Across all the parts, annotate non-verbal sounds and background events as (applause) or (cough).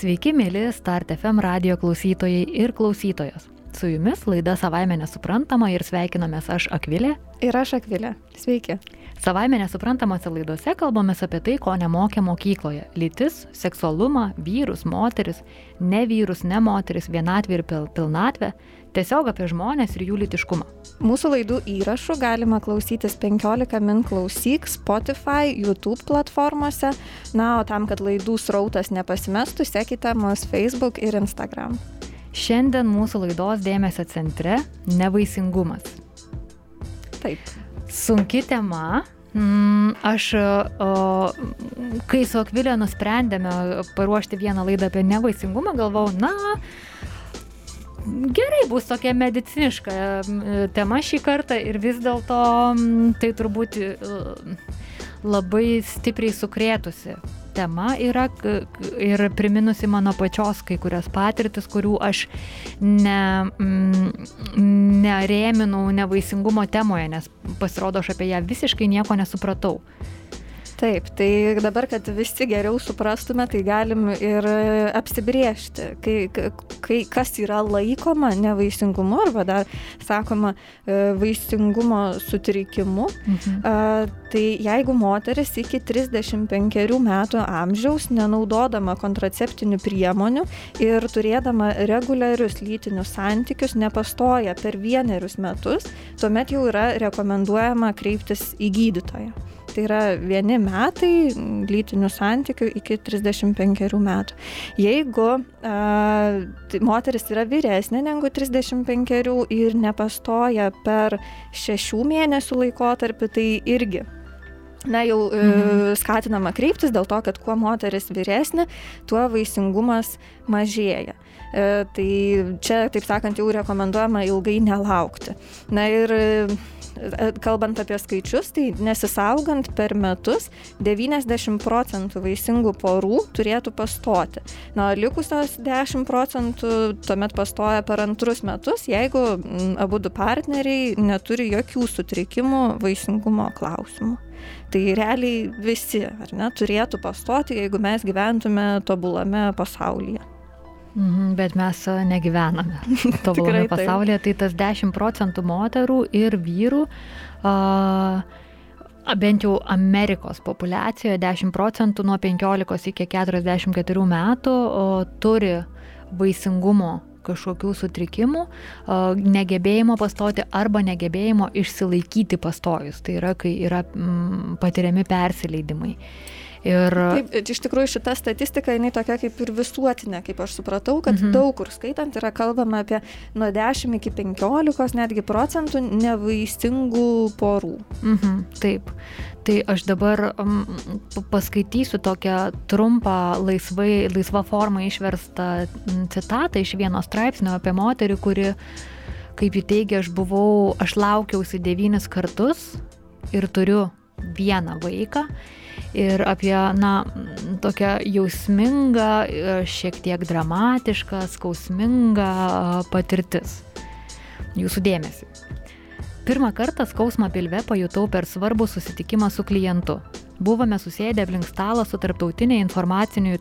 Sveiki, mėly Start FM radio klausytojai ir klausytojos. Su jumis laida savaime nesuprantama ir sveikinamės aš Akvilė. Ir aš Akvilė. Sveiki. Savaime nesuprantamose laidose kalbame apie tai, ko nemokė mokykloje - lytis, seksualumą, vyrus, moteris, ne vyrus, ne moteris, vienatvę ir pil pilnatvę, tiesiog apie žmonės ir jų litiškumą. Mūsų laidų įrašų galima klausytis 15 min klausyk Spotify, YouTube platformose. Na, o tam, kad laidų srautas nepasimestų, sekite mus Facebook ir Instagram. Šiandien mūsų laidos dėmesio centre - nevaisingumas. Taip. Sunki tema. Mm, aš, o, kai su Akvilė nusprendėme paruošti vieną laidą apie nevaisingumą, galvau, na, gerai bus tokia mediciniška tema šį kartą ir vis dėlto tai turbūt labai stipriai sukrėtusi tema yra ir priminusi mano pačios kai kurias patirtis, kurių aš ne, nerėminau nevaisingumo temoje, nes pasirodo aš apie ją visiškai nieko nesupratau. Taip, tai dabar, kad visi geriau suprastume, tai galim ir apsibriežti, kai, kai, kas yra laikoma nevaisingumu arba dar sakoma e, vaisingumo sutrikimu. Mhm. Tai jeigu moteris iki 35 metų amžiaus, nenaudodama kontraceptinių priemonių ir turėdama reguliarius lytinius santykius, nepastoja per vienerius metus, tuomet jau yra rekomenduojama kreiptis į gydytoją. Tai yra vieni metai lytinių santykių iki 35 metų. Jeigu a, tai moteris yra vyresnė negu 35 ir nepastoja per šešių mėnesių laikotarpį, tai irgi na jau e, mhm. skatinama kreiptis dėl to, kad kuo moteris vyresnė, tuo vaisingumas mažėja. E, tai čia, taip sakant, jau rekomenduojama ilgai nelaukti. Na ir kalbant apie skaičius, tai nesisaugant per metus 90 procentų vaisingų porų turėtų pastoti. Na, likusios 10 procentų tuomet pastoja per antrus metus, jeigu abu du partneriai neturi jokių sutrikimų vaisingumo klausimų. Tai realiai visi, ar ne, turėtų pastoti, jeigu mes gyventume tobulame pasaulyje. Mhm, bet mes e, negyvename (laughs) tobulame pasaulyje, tai tas 10 procentų moterų ir vyrų, a, bent jau Amerikos populiacijoje 10 procentų nuo 15 iki 44 metų o, turi vaisingumo kažkokių sutrikimų, negebėjimo pastoti arba negebėjimo išsilaikyti pastojus. Tai yra, kai yra patiriami persileidimai. Ir... Taip, iš tikrųjų šita statistika, jinai tokia kaip ir visuotinė, kaip aš supratau, kad mhm. daug kur skaitant yra kalbama apie nuo 10 iki 15 netgi procentų nevaisingų porų. Mhm, taip. Tai aš dabar um, paskaitysiu tokią trumpą, laisvai, laisvą formą išverstą citatą iš vieno straipsnio apie moterį, kuri, kaip jį teigia, aš buvau, aš laukiausi devynis kartus ir turiu vieną vaiką ir apie, na, tokią jausmingą, šiek tiek dramatišką, skausmingą patirtis. Jūsų dėmesį. Pirmą kartą skausmą pilve pajutau per svarbų susitikimą su klientu. Buvome susėdę aplink stalą su tarptautinė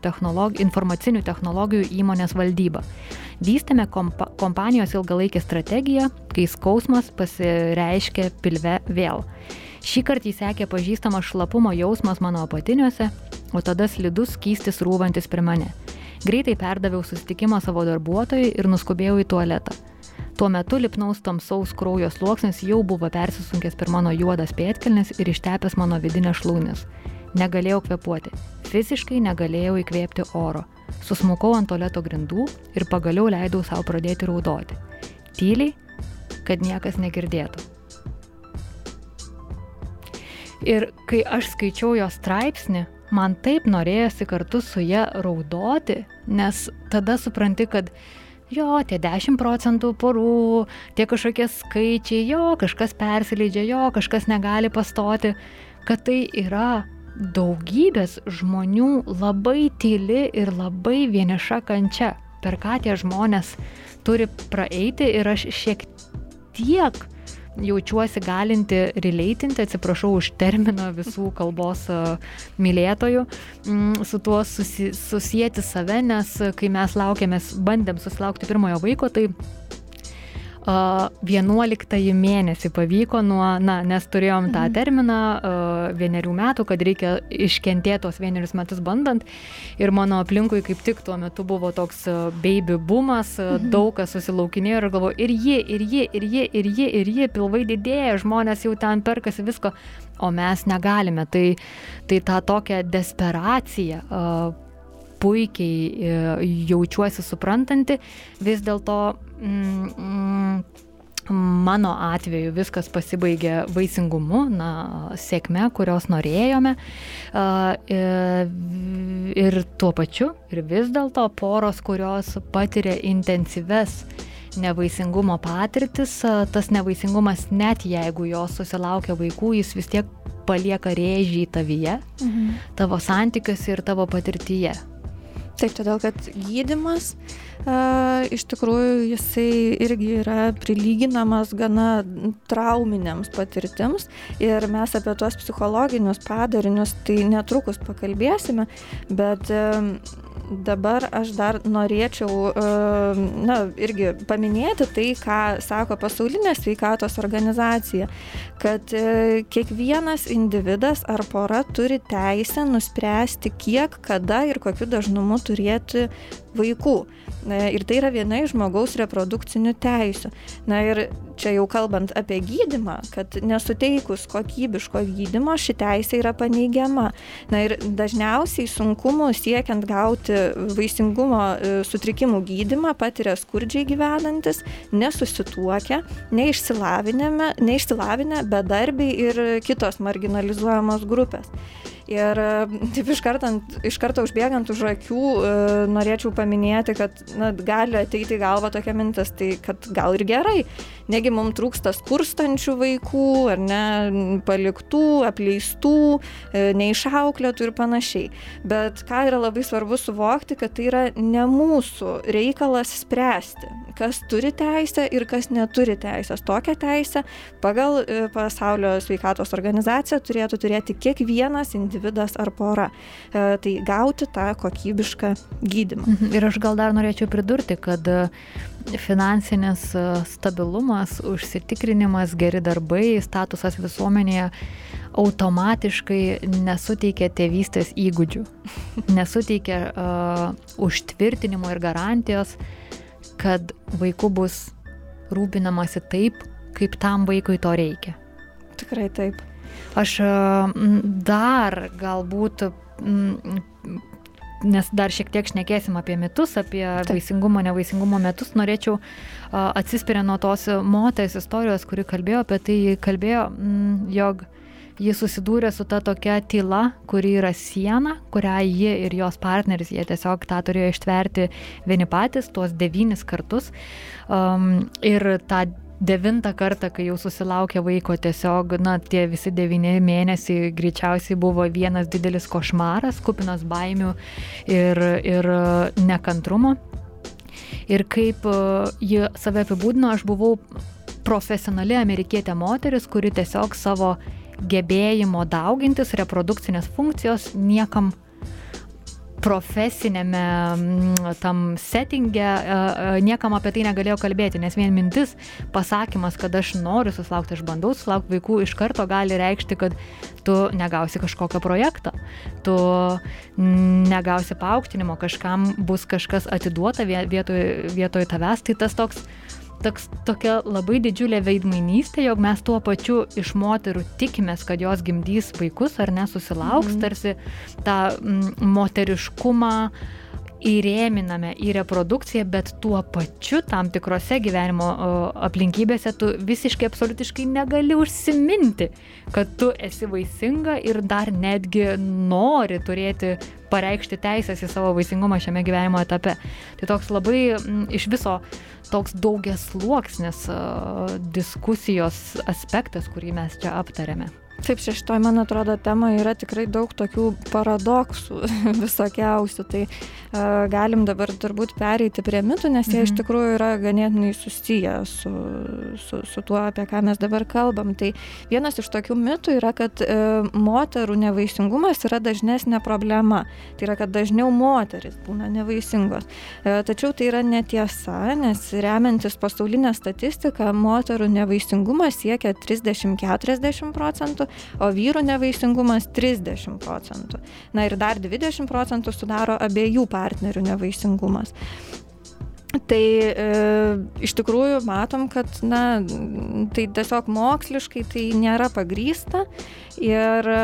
technolog... informacinių technologijų įmonės valdyba. Vystėme kompa kompanijos ilgalaikę strategiją, kai skausmas pasireiškia pilve vėl. Šį kartą įsekė pažįstamas šlapumo jausmas mano apatiniuose, o tada slidus skystis rūvantis prie mane. Greitai perdaviau susitikimą savo darbuotojui ir nuskubėjau į tualetą. Tuo metu lipnaus tamsaus kraujo sluoksnis jau buvo persisunkęs per mano juodas pėtkelnes ir ištepęs mano vidinę šlaunis. Negalėjau kvepuoti. Fiziškai negalėjau įkvėpti oro. Susmukau ant tualeto grindų ir pagaliau leidau savo pradėti raudoti. Tyliai, kad niekas negirdėtų. Ir kai aš skaičiau jo straipsnį, man taip norėjosi kartu su ją raudoti, nes tada supranti, kad jo, tie 10 procentų porų, tie kažkokie skaičiai, jo, kažkas persileidžia, jo, kažkas negali pastoti, kad tai yra daugybės žmonių labai tyli ir labai vieniša kančia, per ką tie žmonės turi praeiti ir aš šiek tiek jaučiuosi galinti releitinti, atsiprašau už terminą visų kalbos mylėtojų, mm, su tuo susi, susijęti save, nes kai mes laukiamės, bandėm susilaukti pirmojo vaiko, tai 11 mėnesį pavyko nuo, na, nes turėjom tą mhm. terminą vienerių metų, kad reikia iškentėti tos vienerius metus bandant. Ir mano aplinkui kaip tik tuo metu buvo toks baby bumas, mhm. daug kas susilaukinėjo ir galvoju, ir ji, ir ji, ir ji, ir ji, ir ji, pilvai didėja, žmonės jau ten perkasi visko, o mes negalime. Tai, tai tą tokią desperaciją puikiai jaučiuosi suprantanti, vis dėlto mm, mm, mano atveju viskas pasibaigė vaisingumu, na, sėkme, kurios norėjome. Ir tuo pačiu, ir vis dėlto poros, kurios patiria intensyves nevaisingumo patirtis, tas nevaisingumas, net jeigu jos susilaukia vaikų, jis vis tiek palieka rėžį tavyje, mhm. tavo santykiuose ir tavo patirtyje. Taip, todėl kad gydimas uh, iš tikrųjų jisai irgi yra prilyginamas gana trauminiams patirtims. Ir mes apie tuos psichologinius padarinius tai netrukus pakalbėsime, bet uh, dabar aš dar norėčiau, uh, na, irgi paminėti tai, ką sako pasaulinė sveikatos organizacija, kad uh, kiekvienas individas ar pora turi teisę nuspręsti, kiek, kada ir kokiu dažnumu turėti vaikų. Ir tai yra viena iš žmogaus reprodukcinių teisių. Na ir čia jau kalbant apie gydimą, kad nesuteikus kokybiško gydimo ši teisė yra paneigiama. Na ir dažniausiai sunkumų siekiant gauti vaisingumo e, sutrikimų gydimą patiria skurdžiai gyvenantis, nesusituokę, neišsilavinę, bedarbiai ir kitos marginalizuojamos grupės. Ir taip iš karto, iš karto užbėgant už akių, e, norėčiau paminėti, kad na, gali ateiti į galvą tokia mintis, tai kad gal ir gerai. Negi mums trūksta skurstančių vaikų, ar ne, paliktų, apleistų, e, neišauklėtų ir panašiai. Bet ką yra labai svarbu suvokti, kad tai yra ne mūsų reikalas spręsti, kas turi teisę ir kas neturi teisės. Tokią teisę pagal e, pasaulio sveikatos organizaciją turėtų turėti kiekvienas individas individas ar pora. E, tai gauti tą kokybišką gydimą. Mhm. Ir aš gal dar norėčiau pridurti, kad e, finansinis e, stabilumas, užsitikrinimas, geri darbai, statusas visuomenėje automatiškai nesuteikia tėvystės įgūdžių, (laughs) nesuteikia uh, užtvirtinimo ir garantijos, kad vaiku bus rūpinamasi taip, kaip tam vaikui to reikia. Tikrai taip. Aš dar galbūt nes dar šiek tiek šnekėsim apie mitus, apie Taip. vaisingumo, nevaisingumo metus, norėčiau atsispirę nuo tos moters istorijos, kuri kalbėjo apie tai, kalbėjo, jog ji susidūrė su ta tokia tyla, kuri yra siena, kurią ji ir jos partneris, jie tiesiog tą turėjo ištverti vieni patys, tuos devynis kartus. Um, ir tą devintą kartą, kai jau susilaukė vaiko, tiesiog, na, tie visi devyni mėnesiai greičiausiai buvo vienas didelis košmaras, kupinas baimių ir, ir nekantrumo. Ir kaip e, ji save apibūdino, aš buvau profesionali amerikietė moteris, kuri tiesiog savo gebėjimo daugintis reprodukcinės funkcijos niekam profesinėme mm, tam settinge e, e, niekam apie tai negalėjau kalbėti, nes vien mintis, pasakymas, kad aš noriu susilaukti, aš bandau susilaukti vaikų, iš karto gali reikšti, kad tu negausi kažkokio projekto, tu negausi paaukštinimo, kažkam bus kažkas atiduota vietoj, vietoj tavęs, tai tas toks toks, tokia labai didžiulė veidmainystė, jog mes tuo pačiu iš moterų tikimės, kad jos gimdys vaikus ar nesusilauks, mm. tarsi tą mm, moteriškumą įrėminame į reprodukciją, bet tuo pačiu tam tikrose gyvenimo aplinkybėse tu visiškai absoliutiškai negali užsiminti, kad tu esi vaisinga ir dar netgi nori turėti pareikšti teisės į savo vaisingumą šiame gyvenimo etape. Tai toks labai iš viso toks daugias sluoksnis diskusijos aspektas, kurį mes čia aptarėme. Taip, šeštoje, man atrodo, temoje yra tikrai daug tokių paradoksų (laughs) visokiausių. Tai uh, galim dabar turbūt pereiti prie mitų, nes jie mhm. iš tikrųjų yra ganėtinai susiję su, su, su tuo, apie ką mes dabar kalbam. Tai vienas iš tokių mitų yra, kad uh, moterų nevaisingumas yra dažnesnė problema. Tai yra, kad dažniau moteris būna nevaisingos. Uh, tačiau tai yra netiesa, nes remiantis pasaulinę statistiką, moterų nevaisingumas siekia 30-40 procentų, o vyrų nevaisingumas 30 procentų. Na ir dar 20 procentų sudaro abiejų partnerių nevaisingumas. Tai e, iš tikrųjų matom, kad na, tai tiesiog moksliškai tai nėra pagrysta ir e,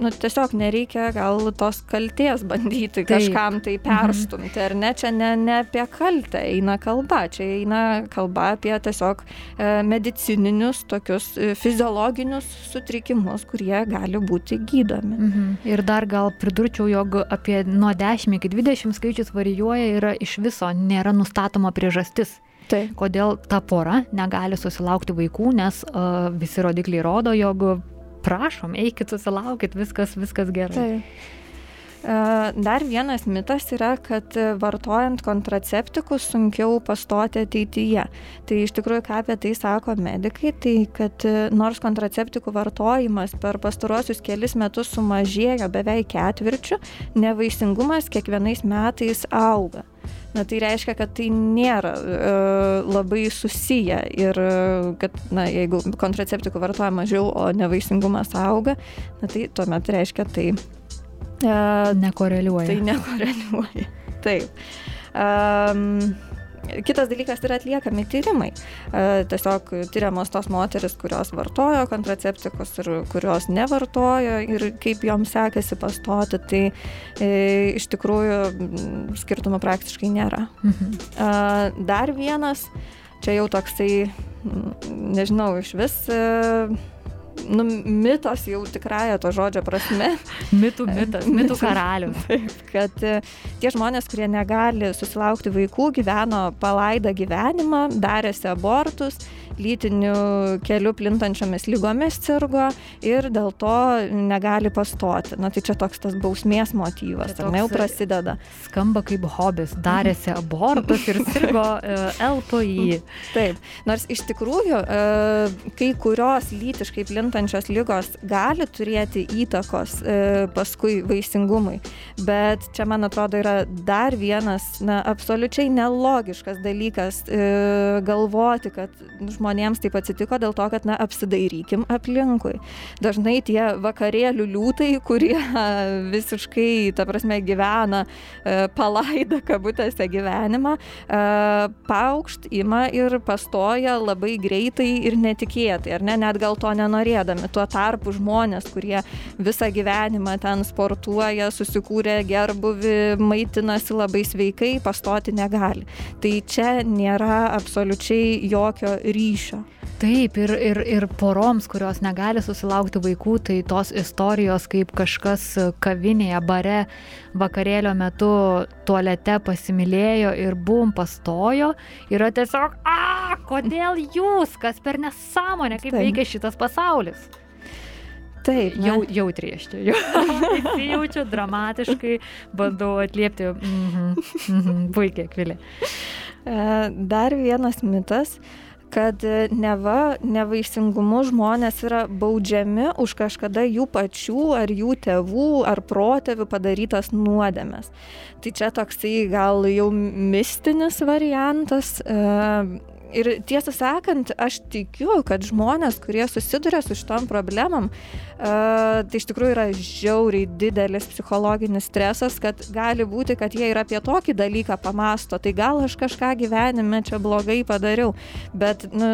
nu, tiesiog nereikia gal tos kalties bandyti Taip. kažkam tai mhm. perstumti, ar ne, čia ne, ne apie kaltę eina kalba, čia eina kalba apie tiesiog e, medicininius tokius e, fiziologinius sutrikimus, kurie gali būti gydomi. Mhm. Ir dar gal pridurčiau, jog apie nuo 10 iki 20 skaičius varijuoja ir iš viso nėra nustatoma priežastis. Taip. Kodėl ta pora negali susilaukti vaikų, nes uh, visi rodikliai rodo, jog prašom, eikit, susilaukit, viskas, viskas gerai. Tai. Dar vienas mitas yra, kad vartojant kontraceptikus sunkiau pastoti ateityje. Tai iš tikrųjų, ką apie tai sako medikai, tai kad nors kontraceptikų vartojimas per pastaruosius kelis metus sumažėjo beveik ketvirčių, nevaisingumas kiekvienais metais auga. Na tai reiškia, kad tai nėra e, labai susiję ir kad, na, jeigu kontraceptikų vartoja mažiau, o nevaisingumas auga, na tai tuomet reiškia tai. E, nekoreliuoja. Tai nekoreliuoja. (laughs) Taip. Um, Kitas dalykas yra atliekami tyrimai. E, tiesiog tyriamos tos moteris, kurios vartojo kontraceptikus ir kurios nevartojo ir kaip joms sekasi pastoti, tai e, iš tikrųjų skirtumų praktiškai nėra. Mhm. E, dar vienas, čia jau toksai, nežinau, iš vis nu, mitas jau tikrąją to žodžio prasme. (laughs) mitų mitas, mitų karalius. (laughs) Kad e, tie žmonės, kurie negali susilaukti vaikų, gyveno palaidą gyvenimą, darėsi abortus lytiniu keliu plintančiomis lygomis sirgo ir dėl to negali pastoti. Na tai čia toks tas bausmės motyvas, ar ne jau prasideda. Skamba kaip hobis, darėsi abortus ir sirgo e, LPI. (laughs) Taip, nors iš tikrųjų uh, kai kurios lytiškai plintančios lygos gali turėti įtakos paskui vaisingumui, bet čia man atrodo yra dar vienas, na, absoliučiai nelogiškas dalykas galvoti, kad žmonės žmonėms taip atsitiko dėl to, kad, na, apsidairykim aplinkui. Dažnai tie vakarėlių liūtai, kurie visiškai, ta prasme, gyvena e, palaidą kabutėse gyvenimą, e, paukšt ima ir pastoja labai greitai ir netikėtai, ar ne, net gal to nenorėdami. Tuo tarpu žmonės, kurie visą gyvenimą ten sportuoja, susikūrė gerbuvi, maitinasi labai sveikai, pastoti negali. Tai čia nėra absoliučiai jokio ryšio ryšio. Taip, ir, ir, ir poroms, kurios negali susilaukti vaikų, tai tos istorijos, kaip kažkas kavinėje, bare, vakarėlio metu tualete pasimylėjo ir bum pastojo, yra tiesiog, a, kodėl jūs, kas per nesąmonę, kaip Taip. veikia šitas pasaulis. Taip, jau, jautriai aš čia jau (laughs) įsijaučiu dramatiškai, bandau atliepti, mm -hmm, puikiai, kvilė. Dar vienas mitas, kad e, neva nevaisingumu žmonės yra baudžiami už kažkada jų pačių ar jų tėvų ar protėvių padarytas nuodėmes. Tai čia toksai gal jau mistinis variantas. E, ir tiesą sakant, aš tikiu, kad žmonės, kurie susiduria su šitom problemam, uh, tai iš tikrųjų yra žiauriai didelis psichologinis stresas, kad gali būti, kad jie ir apie tokį dalyką pamasto, tai gal aš kažką gyvenime čia blogai padariau, bet nu,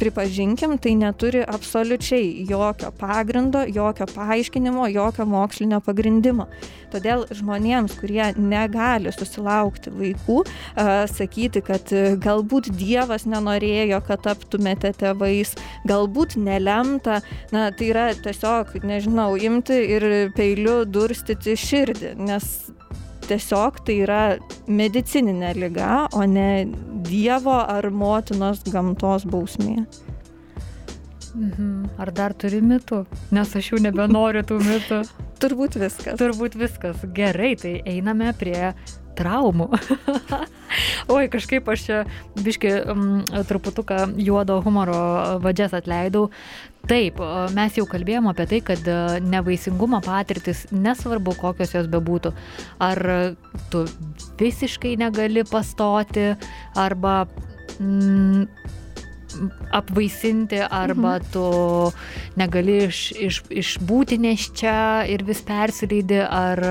pripažinkim, tai neturi absoliučiai jokio pagrindo, jokio paaiškinimo, jokio mokslinio pagrindimo. Todėl žmonėms, kurie negali susilaukti vaikų, uh, sakyti, kad galbūt Dievas nenorėjo, kad taptumėte tėvais, galbūt nelemta, na tai yra tiesiog, nežinau, imti ir peiliu durstyti širdį, nes tiesiog tai yra medicininė lyga, o ne Dievo ar motinos gamtos bausmė. Mhm. Ar dar turi mitų? Nes aš jau nebenoriu tų mitų. (laughs) Turbūt viskas. Turbūt viskas. Gerai, tai einame prie traumų. (laughs) Oi, kažkaip aš čia biški um, truputuką juodo humoro vadžias atleidau. Taip, mes jau kalbėjome apie tai, kad e, nevaisingumo patirtis, nesvarbu kokios jos bebūtų, ar tu visiškai negali pastoti, arba mm, apvaisinti, arba mhm. tu negali iš, iš, išbūti neščia ir vis persileidi, ar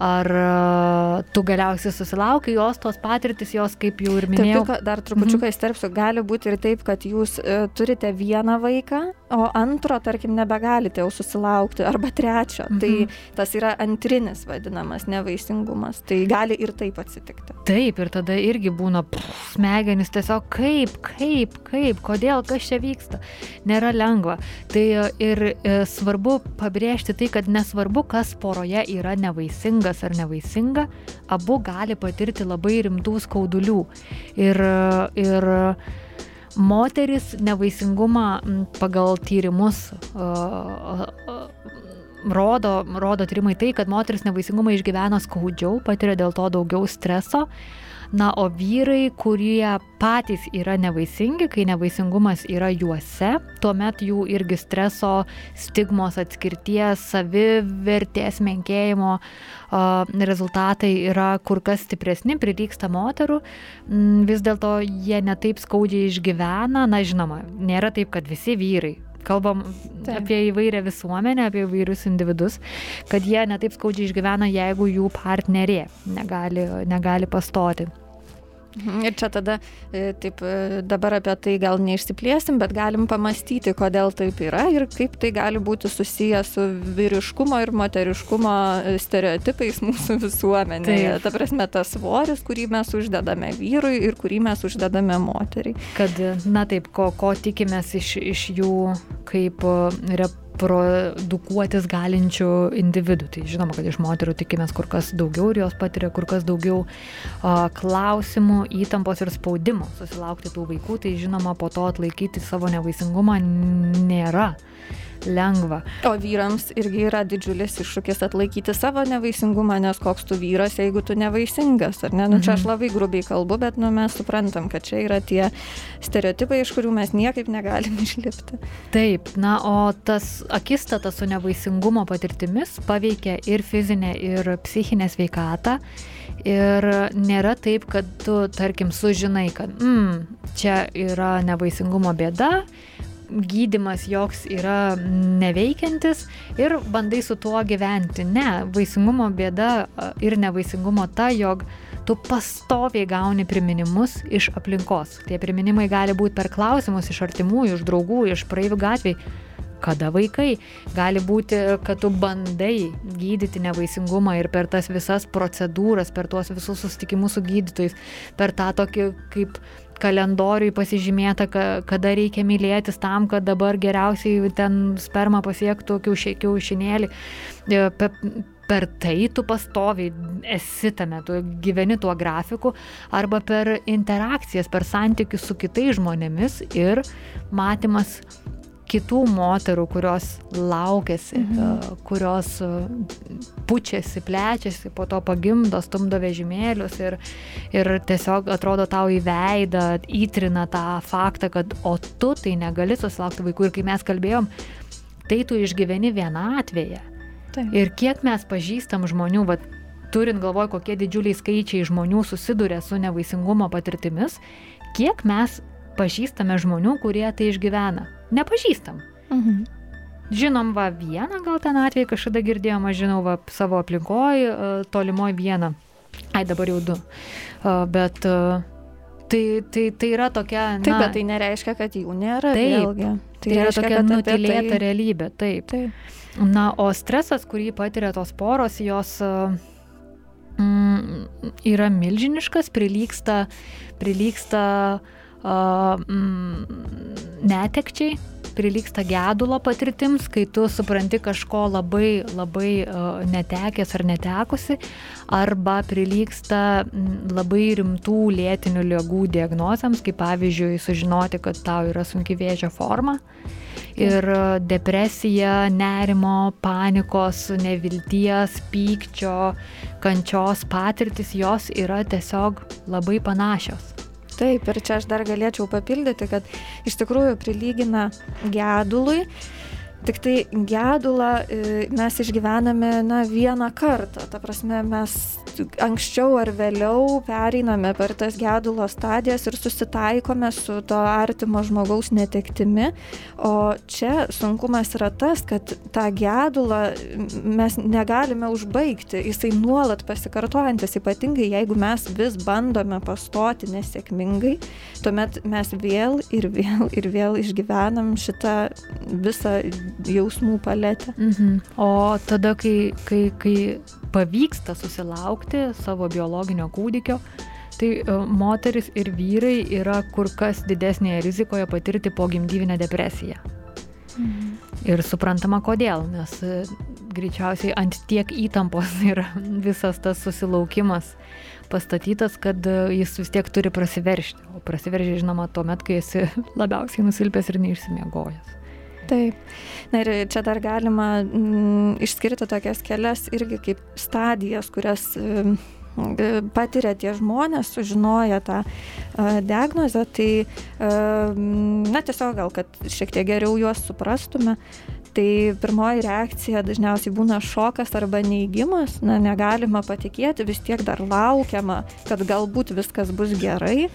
ar e, tu galiausiai susilaukai jos tos patirtis, jos kaip jau ir minėjau. Taip, dar trupučiuką mhm. įsterpsiu, gali būti ir taip, kad jūs e, turite vieną vaiką, o antro, tarkim, nebegalite jau susilaukti, arba trečio. Tai mhm. Tai tas yra antrinis vadinamas nevaisingumas. Tai gali ir taip atsitikti. Taip, ir tada irgi būna pff, smegenys tiesiog kaip, kaip, kaip, kodėl, kas čia vyksta. Nėra lengva. Tai e, ir e, svarbu pabrėžti tai, kad nesvarbu, kas poroje yra nevaisinga vaisingas ar nevaisinga, abu gali patirti labai rimtų skaudulių. Ir, ir moteris nevaisingumą pagal tyrimus rodo, rodo tyrimai tai, kad moteris nevaisingumą išgyvena skaudžiau, patiria dėl to daugiau streso, Na, o vyrai, kurie patys yra nevaisingi, kai nevaisingumas yra juose, tuomet jų irgi streso, stigmos atskirties, savivertės menkėjimo rezultatai yra kur kas stipresni, prilyksta moterų, mm, vis dėlto jie netaip skaudžiai išgyvena, na žinoma, nėra taip, kad visi vyrai kalbam Taip. apie įvairią visuomenę, apie įvairius individus, kad jie netaip skaudžiai išgyvena, jeigu jų partnerė negali, negali pastoti. Mhm, ir čia tada, e, taip, e, dabar apie tai gal neišsiplėsim, bet galim pamastyti, kodėl taip yra ir kaip tai gali būti susiję su vyriškumo ir moteriškumo e, stereotipais mūsų visuomenėje. Taip. Ta prasme, tas svoris, kurį mes uždedame vyrui ir kurį mes uždedame moteriai. Kad, na taip, ko, ko tikimės iš, iš jų kaip rep produkuotis galinčių individų. Tai žinoma, kad iš moterų tikimės kur kas daugiau ir jos patiria kur kas daugiau a, klausimų, įtampos ir spaudimo susilaukti tų vaikų, tai žinoma, po to atlaikyti savo nevaisingumą nėra lengva. O vyrams irgi yra didžiulis iššūkis atlaikyti savo nevaisingumą, nes koks tu vyras, jeigu tu nevaisingas, ar ne? Nu, čia aš mhm. labai grubiai kalbu, bet nu, mes suprantam, kad čia yra tie stereotipai, iš kurių mes niekaip negalim (laughs) išlipti. Taip, na, o tas akistata su nevaisingumo patirtimis paveikia ir fizinę, ir psichinę sveikatą. Ir nėra taip, kad tu, tarkim, sužinai, kad mm, čia yra nevaisingumo bėda, gydimas joks yra neveikiantis ir bandai su tuo gyventi. Ne, vaisingumo bėda ir nevaisingumo ta, jog tu pastoviai gauni priminimus iš aplinkos. Tie priminimai gali būti per klausimus iš artimųjų, iš draugų, iš praeivių gatviai. Kada vaikai? Gali būti, kad tu bandai gydyti nevaisingumą ir per tas visas procedūras, per tuos visus susitikimus su gydytojais, per tą tokį kaip kalendoriui pasižymėta, kada reikia mylėtis tam, kad dabar geriausiai ten sperma pasiektų kiaušinėlį. E, per tai tu pastoviai esi tame, tu gyveni tuo grafiku, arba per interakcijas, per santykius su kitais žmonėmis ir matymas kitų moterų, kurios laukiasi, mhm. kurios pučiasi, plečiasi, po to pagimdo, stumdo vežimėlius ir, ir tiesiog atrodo tau į veidą, įtrina tą faktą, kad o tu tai negali susilaukti vaikų. Ir kai mes kalbėjom, tai tu išgyveni vienatvėje. Taip. Ir kiek mes pažįstam žmonių, va, turint galvoj, kokie didžiuliai skaičiai žmonių susiduria su nevaisingumo patirtimis, kiek mes pažįstame žmonių, kurie tai išgyvena. Nepažįstam. Mhm. Žinom, va, vieną gal ten atvejį kažkada girdėjom, aš žinau, va, savo aplinkoj, e, tolimoj vieną. Ai, dabar jau du. E, bet e, tai, tai, tai yra tokia... Na, taip, bet tai nereiškia, kad jų nėra. Taip, vėlgi. tai, tai yra reiškia, tokia nutilėta tai... realybė. Taip. taip. Na, o stresas, kurį patiria tos poros, jos mm, yra milžiniškas, prilyksta, prilyksta uh, mm, netekčiai, prilyksta gedulo patirtims, kai tu supranti kažko labai, labai uh, netekęs ar netekusi, arba prilyksta labai rimtų lėtinių lygų diagnozėms, kaip pavyzdžiui sužinoti, kad tau yra sunki vėžio forma. Ir depresija, nerimo, panikos, nevilties, pykčio, kančios patirtis, jos yra tiesiog labai panašios. Taip, ir čia aš dar galėčiau papildyti, kad iš tikrųjų prilygina gedului. Tik tai gedulą e, mes išgyvename na, vieną kartą. Ta prasme, mes anksčiau ar vėliau pereiname per tas gedulo stadijas ir susitaikome su to artimo žmogaus netektimi. O čia sunkumas yra tas, kad tą gedulą mes negalime užbaigti. Jisai nuolat pasikartojantis, ypatingai jeigu mes vis bandome pastoti nesėkmingai, tuomet mes vėl ir vėl ir vėl išgyvenam šitą visą jausmų paletę. Mhm. O tada, kai, kai, kai pavyksta susilaukti savo biologinio kūdikio, tai e, moteris ir vyrai yra kur kas didesnėje rizikoje patirti pogimdyvinę depresiją. Mhm. Ir suprantama kodėl, nes e, greičiausiai ant tiek įtampos (laughs) yra visas tas susilaukimas pastatytas, kad e, jis vis tiek turi prasiveršti. O prasiveržia, žinoma, tuomet, kai esi (laughs) labiausiai nusilpęs ir neišsimiegojęs. Taip. Na ir čia dar galima mm, išskirti tokias kelias irgi kaip stadijas, kurias mm, patiria tie žmonės, sužinoja tą uh, diagnozę, tai, uh, na tiesiog gal, kad šiek tiek geriau juos suprastume, tai pirmoji reakcija dažniausiai būna šokas arba neįgymas, na negalima patikėti, vis tiek dar laukiama, kad galbūt viskas bus gerai,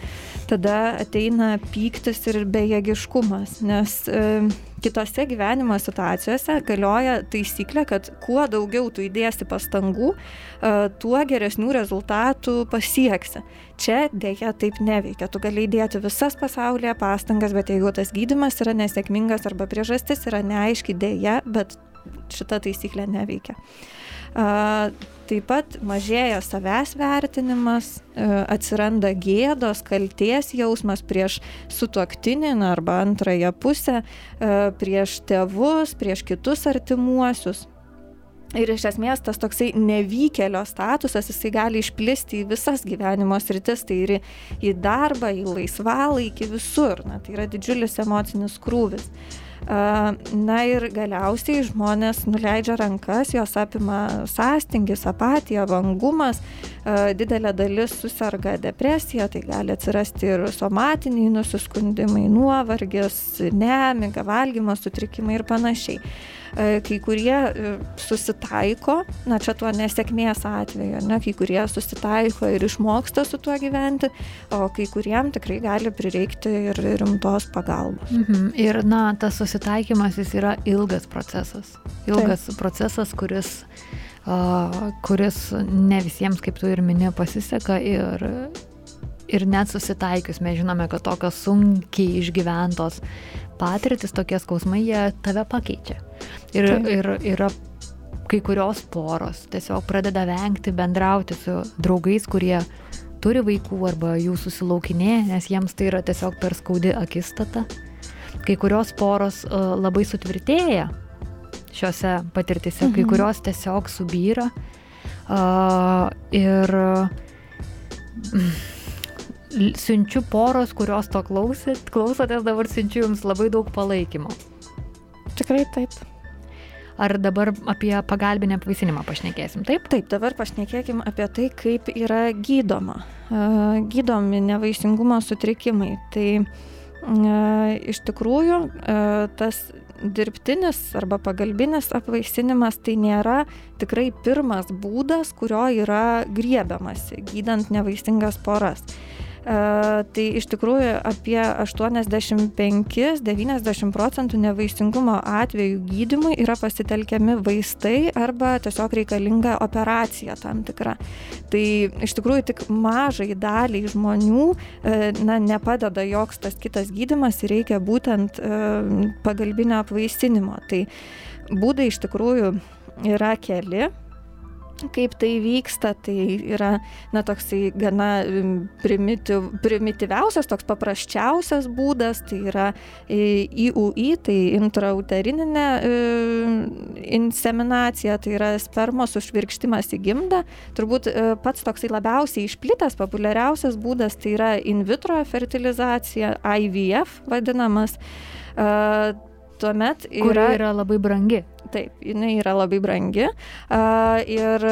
tada ateina pyktis ir bejėgiškumas, nes uh, kitose gyvenimo situacijose galioja taisyklė, kad kuo daugiau tu įdėsi pastangų, e, tuo geresnių rezultatų pasieksi. Čia dėja taip neveikia. Tu gali įdėti visas pasaulyje pastangas, bet jeigu tas gydimas yra nesėkmingas arba priežastis yra neaiški dėja, bet šita taisyklė neveikia. Taip pat mažėja savęs vertinimas, e, atsiranda gėdos, kalties jausmas prieš sutuoktinį arba antrąją pusę, e, prieš tėvus, prieš kitus artimuosius. Ir iš esmės tas toksai nevykėlio statusas, jisai gali išplisti į visas gyvenimo sritis, tai ir į darbą, į laisvalaikį, visur. Na, tai yra didžiulis emocinis krūvis. Na ir galiausiai žmonės nuleidžia rankas, jos apima sąstingis, apatija, vangumas, didelė dalis susirga depresija, tai gali atsirasti ir somatiniai nusiskundimai, nuovargis, nemiga, valgymo sutrikimai ir panašiai. E, kai kurie e, susitaiko, na čia tuo nesėkmės atveju, ne, kai kurie susitaiko ir išmoksta su tuo gyventi, o kai kuriem tikrai gali prireikti ir rimtos pagalbos. Mhm. Ir na, tas susitaikymas jis yra ilgas procesas. Ilgas Taip. procesas, kuris uh, kuris ne visiems, kaip tu ir minė, pasiseka ir, ir net susitaikius mes žinome, kad tokios sunkiai išgyventos patirtis, tokie skausmai, jie tave pakeičia. Ir, tai. ir yra kai kurios poros tiesiog pradeda vengti bendrauti su draugais, kurie turi vaikų arba jų susilaukinė, nes jiems tai yra tiesiog per skaudi akistata. Kai kurios poros uh, labai sutvirtėja šiuose patirtise, mhm. kai kurios tiesiog subyra. Uh, ir uh, siunčiu poros, kurios to klausyt, klausotės, dabar siunčiu jums labai daug palaikymo. Tikrai taip. Ar dabar apie pagalbinę apvaisinimą pašnekėsim, taip? Taip, dabar pašnekėkim apie tai, kaip yra gydoma. Gydomi nevaisingumo sutrikimai. Tai iš tikrųjų tas dirbtinis arba pagalbinis apvaisinimas tai nėra tikrai pirmas būdas, kurio yra griebiamasi gydant nevaisingas poras. Tai iš tikrųjų apie 85-90 procentų nevaisingumo atvejų gydimui yra pasitelkiami vaistai arba tiesiog reikalinga operacija tam tikra. Tai iš tikrųjų tik mažai daliai žmonių e, na, nepadeda joks tas kitas gydimas ir reikia būtent e, pagalbinio apvaisinimo. Tai būdai iš tikrųjų yra keli kaip tai vyksta, tai yra, na, toksai gana primityv, primityviausias, toks paprasčiausias būdas, tai yra IUI, tai intrauterinė inseminacija, tai yra spermos užvirkštimas į gimdą. Turbūt e, pats toksai labiausiai išplitęs, populiariausias būdas, tai yra in vitro fertilizacija, IVF vadinamas. tuomet yra... Kuri yra labai brangi. Taip, jinai yra labai brangi. Ir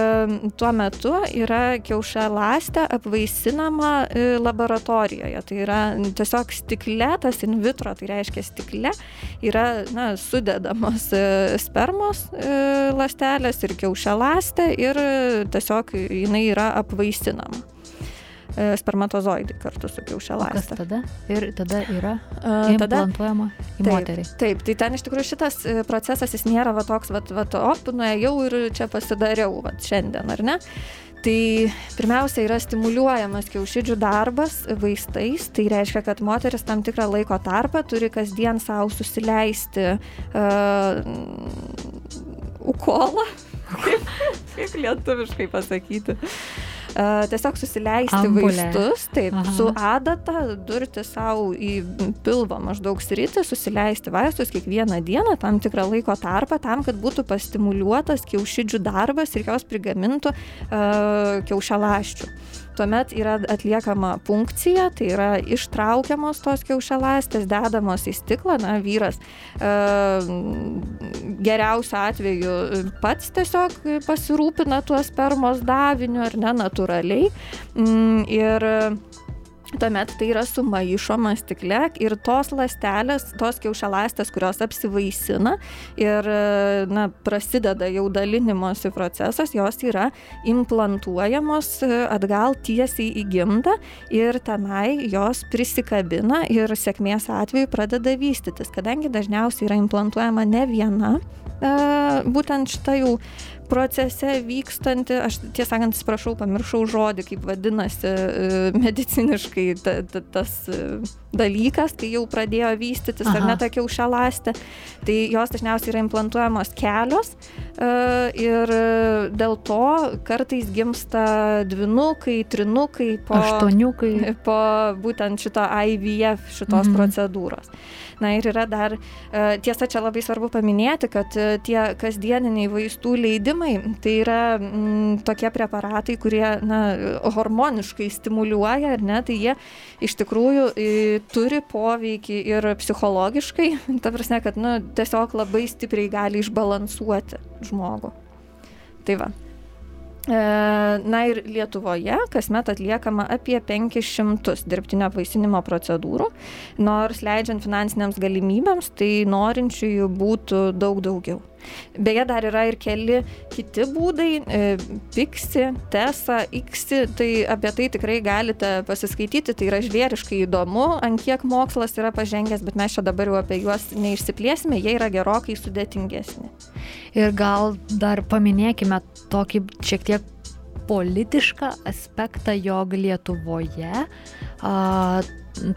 tuo metu yra kiaušialastė apvaisinama e, laboratorijoje. Tai yra tiesiog stikle, tas in vitro, tai reiškia stikle, yra na, sudedamos e, spermos e, lastelės ir kiaušialastė ir tiesiog jinai yra apvaisinama. E, spermatozoidai kartu su kiaušialąste. Tada ir tada yra implantuojama į taip, moterį. Taip, tai ten iš tikrųjų šitas e, procesas jis nėra va toks, va, va, op, nuėjau ir čia pasidariau, va, šiandien, ar ne? Tai pirmiausia yra stimuliuojamas kiaušidžių darbas vaistais, tai reiškia, kad moteris tam tikrą laiko tarpą turi kasdien savo susileisti uh, ukolą, kaip, kaip lietuviškai pasakyti. Uh, tiesiog susileisti Ambulė. vaistus, taip, Aha. su adata, durti savo į pilvą maždaug sritį, susileisti vaistus kiekvieną dieną, tam tikrą laiko tarpą, tam, kad būtų pastimuliuotas kiaušidžių darbas ir jos prigamintų uh, kiaušialaščių. Tuomet yra atliekama punkcija, tai yra ištraukiamos tos kiaušialastės, dedamos į stiklą, na, vyras e, geriausiu atveju pats tiesiog pasirūpina tuo spermos daviniu ar ne natūraliai. Mm, ir Tuomet tai yra sumaišoma stikle ir tos lastelės, tos kiaušialastės, kurios apsivaisina ir na, prasideda jau dalinimosi procesas, jos yra implantuojamos atgal tiesiai į gimdą ir tenai jos prisikabina ir sėkmės atveju pradeda vystytis, kadangi dažniausiai yra implantuojama ne viena būtent šita jau procese vykstanti, aš tiesą sakant, atsiprašau, pamiršau žodį, kaip vadinasi e, mediciniškai ta, ta, tas e, dalykas, kai jau pradėjo vystytis, Aha. ar ne ta kiaušialastė, tai jos dažniausiai yra implantuojamos kelios e, ir dėl to kartais gimsta dvinukai, trinukai, po, aštuoniukai, (laughs) po būtent šito IVF šitos mhm. procedūros. Na ir yra dar, tiesa, čia labai svarbu paminėti, kad tie kasdieniniai vaistų leidimai, tai yra m, mm, tokie preparatai, kurie na, hormoniškai stimuliuoja, ar ne, tai jie iš tikrųjų turi poveikį ir psichologiškai, (laughs) ta prasme, kad nu, tiesiog labai stipriai gali išbalansuoti žmogų. Tai va. E, na ir Lietuvoje kasmet atliekama apie 500 dirbtinio apvaisinimo procedūrų, nors leidžiant finansiniams galimybėms, tai norinčiųjų būtų daug daugiau. Beje, dar yra ir keli kiti būdai e, - Pixi, Tesa, Iksi, tai apie tai tikrai galite pasiskaityti, tai yra žvėriškai įdomu, ant kiek mokslas yra pažengęs, bet mes čia dabar jau apie juos neišsiplėsime, jie yra gerokai sudėtingesni. Ir gal dar paminėkime tokį šiek tiek politišką aspektą, jog Lietuvoje a,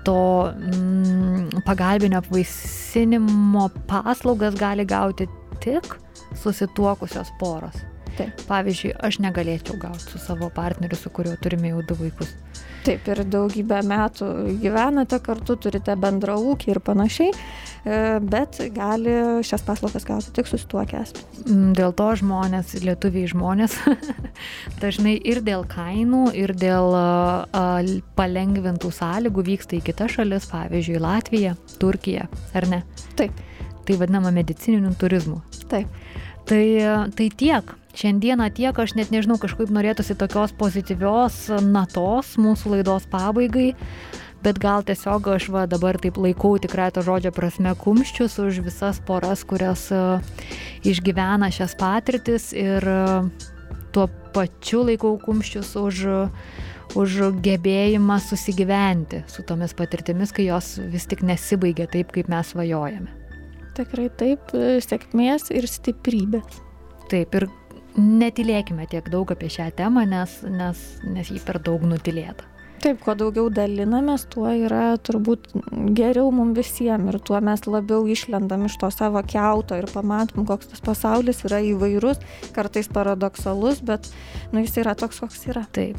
to mm, pagalbinio apvaisinimo paslaugas gali gauti tik susituokusios poros. Taip. Pavyzdžiui, aš negalėčiau gauti su savo partneriu, su kuriuo turime jau du vaikus. Taip, ir daugybę metų gyvenate kartu, turite bendrą ūkį ir panašiai, e, bet gali šias paslaugas gauti tik susituokęs. Mm, dėl to žmonės, lietuviai žmonės, (laughs) dažnai ir dėl kainų, ir dėl palengvintų sąlygų vyksta į kitas šalis, pavyzdžiui, Latviją, Turkiją, ar ne? Taip tai vadinama medicininiu turizmu. Taip. Tai, tai tiek. Šiandieną tiek, aš net nežinau, kažkaip norėtųsi tokios pozityvios natos mūsų laidos pabaigai, bet gal tiesiog aš va dabar taip laikau tikrai to žodžio prasme kumščius už visas poras, kurios uh, išgyvena šias patirtis ir uh, tuo pačiu laikau kumščius už, už gebėjimą susigyventi su tomis patirtimis, kai jos vis tik nesibaigia taip, kaip mes svajojame. Tikrai taip, sėkmės ir stiprybės. Taip, ir netilėkime tiek daug apie šią temą, nes, nes, nes jį per daug nutilėta. Taip, kuo daugiau dalinamės, tuo yra turbūt geriau mums visiems ir tuo mes labiau išlendam iš to savo keuto ir pamatom, koks tas pasaulis yra įvairus, kartais paradoksalus, bet nu, jis yra toks, koks yra. Taip.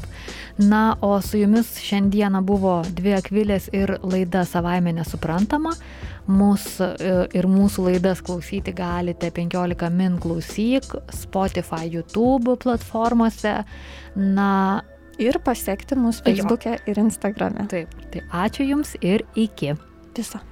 Na, o su jumis šiandieną buvo dvi akvilės ir laida savaime nesuprantama. Mūsų e, ir mūsų laidas klausyti galite 15 min klausyk, Spotify, YouTube platformose. Na, ir pasiekti mūsų Facebook'e ir Instagram'e. Taip, tai ačiū Jums ir iki. Viso.